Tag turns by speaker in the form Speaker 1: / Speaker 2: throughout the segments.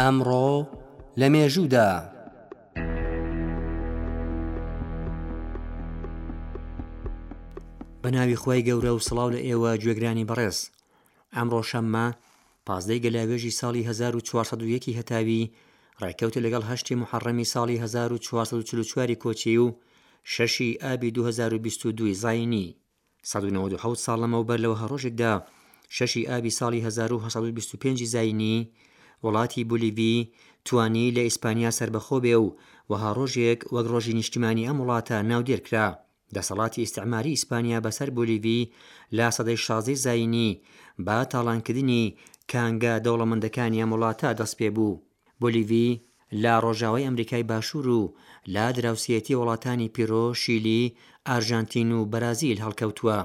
Speaker 1: ئەمڕۆ لە مێژوودا بە ناوی خۆی گەورە و سڵاو لە ئێوە گوێگرانی بەڕێز ئەمڕۆ شەممە پازدەی گەلاوێژی ساڵی 1401 هەتاوی ڕێکەوتی لەگەڵ هەشتی محەڕەمی ساڵی 1444 کۆچی و شەشی ئابی 2022 زینی 1970 ساڵ لەمەو بەر لەوە هەڕۆژێکدا شەشی ئابی ساڵی 1925 زینی وڵاتی بولیڤی توانی لە ئیسپانیا سربەخۆ بێ و وەها ڕۆژێک وەک ڕۆژی نیشتیمانی ئەم وڵاتە ناودێرکرا دەسەڵاتی ئیستعماری ئیسپانیا بەسەر بولیڤی لە سەدەی شازدەی زاینی بە تاڵانکدنی کانگا دەوڵەمەندەکانی ئەم وڵاتە دەست پێ بوو. بولیڤی لە ڕۆژاوای ئەمریکای باشوور و لە دراوسێیەتی وڵاتانی پیرۆ، شیلی، ئارژانتین و بەرازیل هەڵکەوتووە.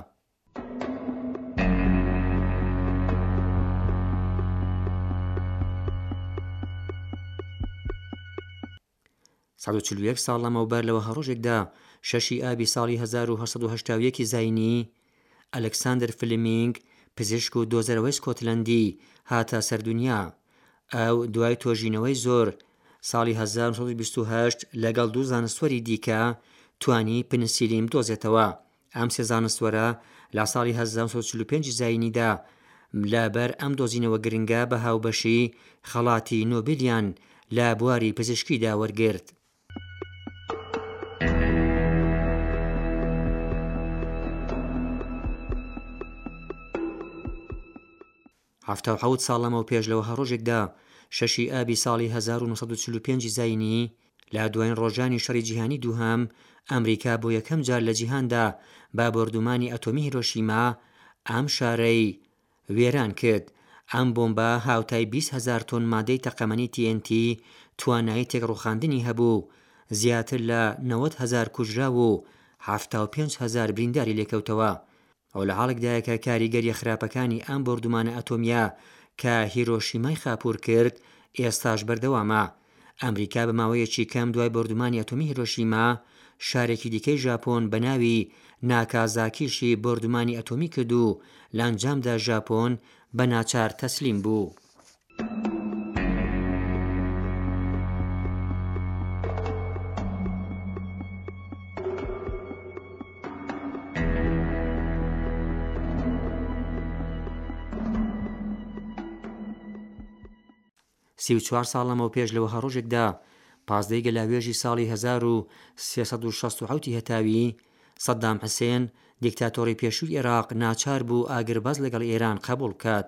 Speaker 1: سەد و چل و یەک ساڵ لەمەوبەر لە وەهەڕۆژێکدا شەشی ئابی ساڵی هەزار و هەشت سەد و هەشتا و یەکی زاینی، ئەلکساندر فلیمینگ، پزیشک و دۆزەرەوەی سکۆتلەندی، هاتە سەر دونیا. ئەو دوای تۆژینەوەی زۆر، ساڵی هەزار و نۆ سەد و بیست و هەشت لەگەڵ دوو زانستوەری دیکە، توانی پنسیلین بدۆزێتەوە. ئەم سێ زانستوەرە لە ساڵی هەزار و نۆ سەد و چل و پێنج زایینیدا لە بەر ئەم دۆزینەوە گرنگە بە هاوبەشی خەڵاتی نۆبێلیان لە بواری پزیشکیدا وەرگرت. حەفتا و حەوت ساڵ لەمەوپێش لە وەها ڕۆژێکدا، شەشی ئابی ساڵی هەزار و نۆ سەد و چل و پێنج زاینی، لە دوایین ڕۆژانی شەڕی جیهانی دووهەم، ئەمریکا بۆ یەکەم جار لە جیهاندا بە بۆردومانی ئەتۆمی هیرۆشیما ئەم شارەی وێران کرد. ئەم بۆمبە هاوتای بیست هەزار تۆن مادەی تەقەمەنی تی ئێن تی توانایی تێکڕووخاندنی هەبوو، زیاتر لە نەوەد هەزار کوژراو و حەفتا و پێنج هەزار برینداری لێکەوتەوە. ئەوە لە حاڵێکدایە کە کاریگەرییە خراپەکانی ئەم بۆردومانە ئەتۆمییە کە هیرۆشیمای خاپوور کرد، ئێستاش بەردەوامە. ئەمریکا بە ماوەیەکی کەم دوای بۆردومانی ئەتۆمی هیرۆشیما، شارێکی دیکەی ژاپۆن بە ناوی ناکازاکیشی بۆردومانی ئەتۆمی کرد و لە ئەنجامدا ژاپۆن بە ناچار تەسلیم بوو. سی و چوار ساڵ لەمەو پێش لەوە هەڕۆژێکدا پازدەی گەلاوێژی ساڵی 1960 هەتاوی سەددام حسێن دیکتاتۆری پێشووی عێراق ناچار بوو ئاگربەز لەگەڵ ئێران قبول بکات